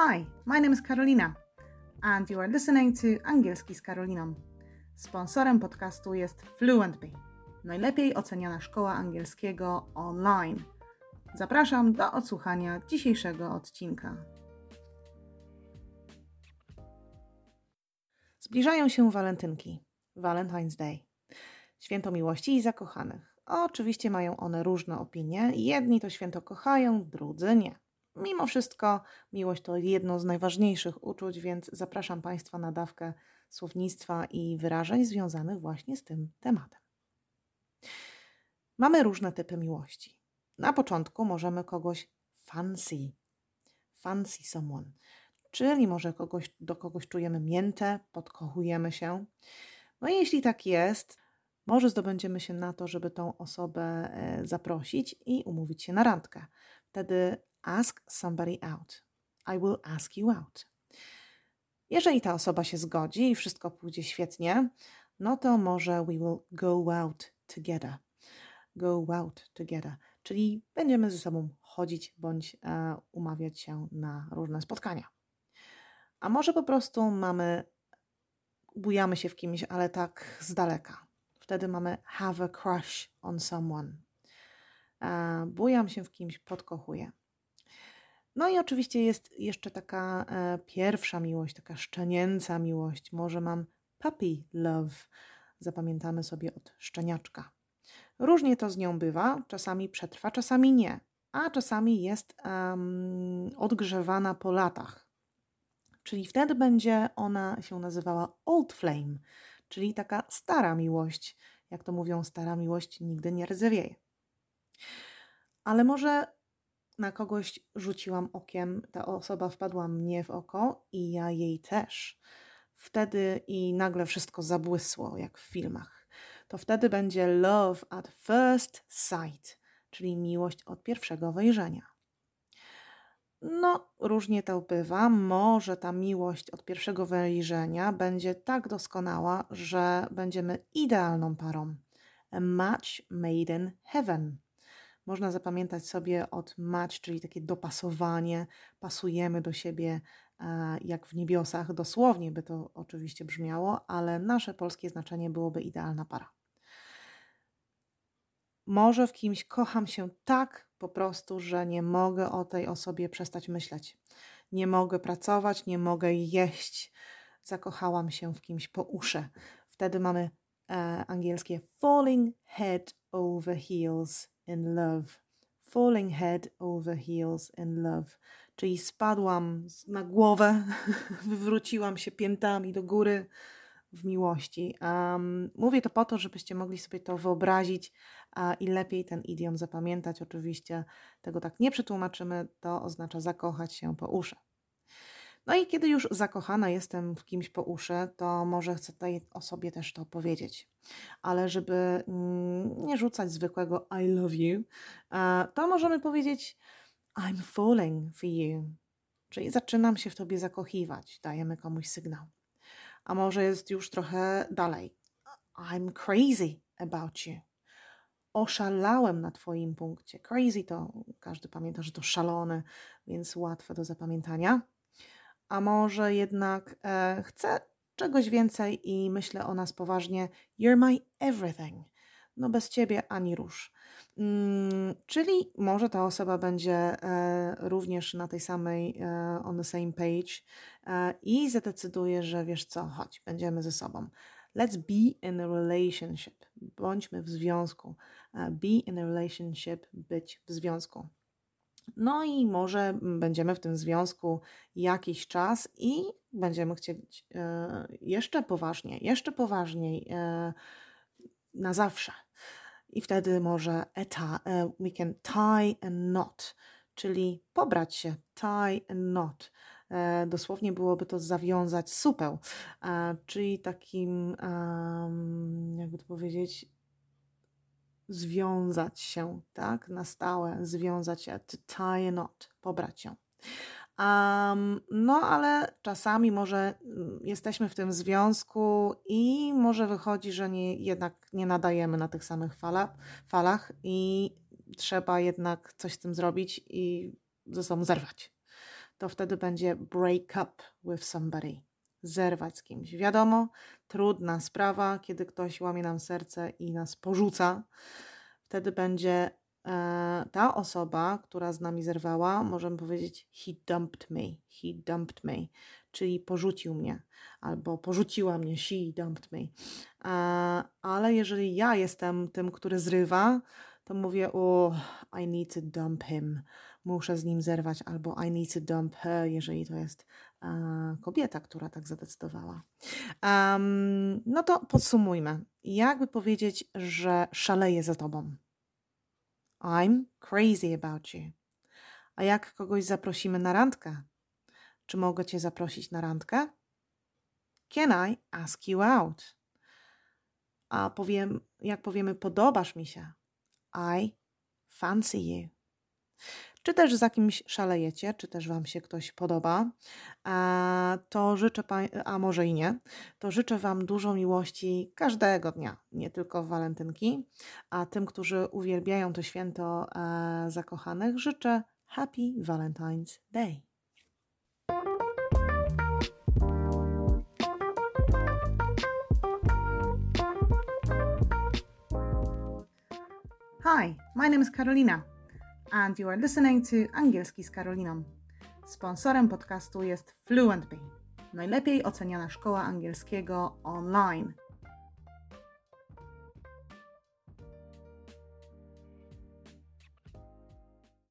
Hi, my name is Karolina and you are listening to Angielski z Karoliną. Sponsorem podcastu jest FluentBee, najlepiej oceniana szkoła angielskiego online. Zapraszam do odsłuchania dzisiejszego odcinka. Zbliżają się walentynki, Valentine's Day, święto miłości i zakochanych. Oczywiście mają one różne opinie. Jedni to święto kochają, drudzy nie. Mimo wszystko miłość to jedno z najważniejszych uczuć, więc zapraszam Państwa na dawkę słownictwa i wyrażeń związanych właśnie z tym tematem. Mamy różne typy miłości. Na początku możemy kogoś fancy, fancy someone, czyli może kogoś, do kogoś czujemy miętę, podkochujemy się. No i jeśli tak jest, może zdobędziemy się na to, żeby tą osobę e, zaprosić i umówić się na randkę. Wtedy ask somebody out. I will ask you out. Jeżeli ta osoba się zgodzi i wszystko pójdzie świetnie, no to może we will go out together. Go out together, czyli będziemy ze sobą chodzić bądź e, umawiać się na różne spotkania. A może po prostu mamy, bujamy się w kimś, ale tak z daleka. Wtedy mamy have a crush on someone. E, bujam się w kimś, podkochuję. No i oczywiście jest jeszcze taka e, pierwsza miłość, taka szczenięca miłość. Może mam puppy love. Zapamiętamy sobie od szczeniaczka. Różnie to z nią bywa. Czasami przetrwa, czasami nie. A czasami jest um, odgrzewana po latach. Czyli wtedy będzie ona się nazywała Old Flame, czyli taka stara miłość. Jak to mówią, stara miłość nigdy nie rdzewieje. Ale może na kogoś rzuciłam okiem, ta osoba wpadła mnie w oko i ja jej też. Wtedy i nagle wszystko zabłysło, jak w filmach. To wtedy będzie love at first sight, czyli miłość od pierwszego wejrzenia. No, różnie to bywa. Może ta miłość od pierwszego wejrzenia będzie tak doskonała, że będziemy idealną parą. A match made in heaven. Można zapamiętać sobie od match, czyli takie dopasowanie, pasujemy do siebie e, jak w niebiosach. Dosłownie by to oczywiście brzmiało, ale nasze polskie znaczenie byłoby idealna para. Może w kimś kocham się tak po prostu, że nie mogę o tej osobie przestać myśleć. Nie mogę pracować, nie mogę jeść. Zakochałam się w kimś po uszy. Wtedy mamy e, angielskie falling head over heels in love. Falling head over heels in love. Czyli spadłam na głowę, wywróciłam się piętami do góry w miłości. Um, mówię to po to, żebyście mogli sobie to wyobrazić uh, i lepiej ten idiom zapamiętać. Oczywiście tego tak nie przetłumaczymy, to oznacza zakochać się po uszy. No i kiedy już zakochana jestem w kimś po uszy, to może chcę tej osobie też to powiedzieć. Ale żeby mm, nie rzucać zwykłego I love you, to możemy powiedzieć I'm falling for you. Czyli zaczynam się w tobie zakochiwać, dajemy komuś sygnał. A może jest już trochę dalej. I'm crazy about you. Oszalałem na Twoim punkcie. Crazy to każdy pamięta, że to szalone, więc łatwe do zapamiętania a może jednak e, chcę czegoś więcej i myślę o nas poważnie. You're my everything. No bez ciebie ani rusz. Mm, czyli może ta osoba będzie e, również na tej samej, e, on the same page e, i zadecyduje, że wiesz co, chodź, będziemy ze sobą. Let's be in a relationship. Bądźmy w związku. E, be in a relationship, być w związku. No i może będziemy w tym związku jakiś czas i będziemy chcieć e, jeszcze poważniej, jeszcze poważniej e, na zawsze. I wtedy może eta, e, we can tie a knot, czyli pobrać się, tie a knot. Dosłownie byłoby to zawiązać supeł, czyli takim, jakby to powiedzieć, związać się, tak, na stałe, związać się, to tie a knot, pobrać się. Um, no, ale czasami może mm, jesteśmy w tym związku i może wychodzi, że nie, jednak nie nadajemy na tych samych fala, falach i trzeba jednak coś z tym zrobić i ze sobą zerwać. to wtedy będzie break up with somebody. Zerwać z kimś. Wiadomo, trudna sprawa, kiedy ktoś łamie nam serce i nas porzuca. Wtedy będzie e, ta osoba, która z nami zerwała, możemy powiedzieć he dumped me, he dumped me, czyli porzucił mnie, albo porzuciła mnie, she dumped me. E, ale jeżeli ja jestem tym, który zrywa, to mówię, o, I need to dump him, muszę z nim zerwać, albo I need to dump her, jeżeli to jest kobieta, która tak zadecydowała. Um, no to podsumujmy. Jakby powiedzieć, że szaleję za tobą? I'm crazy about you. A jak kogoś zaprosimy na randkę? Czy mogę cię zaprosić na randkę? Can I ask you out? A powiem, jak powiemy, podobasz mi się. I fancy you. Czy też za kimś szalejecie, czy też Wam się ktoś podoba, to życzę, a może i nie, to życzę Wam dużo miłości każdego dnia, nie tylko w walentynki. A tym, którzy uwielbiają to święto e, zakochanych, życzę Happy Valentine's Day. Hi, my name is Carolina and you are listening to Angielski z Karoliną. Sponsorem podcastu jest FluentBee, najlepiej oceniana szkoła angielskiego online.